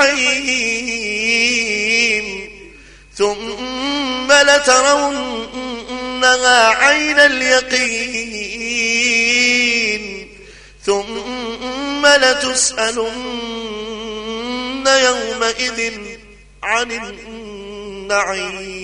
الجحيم ثم لترونها عين اليقين. ثم لتسألن يومئذ عن النعيم.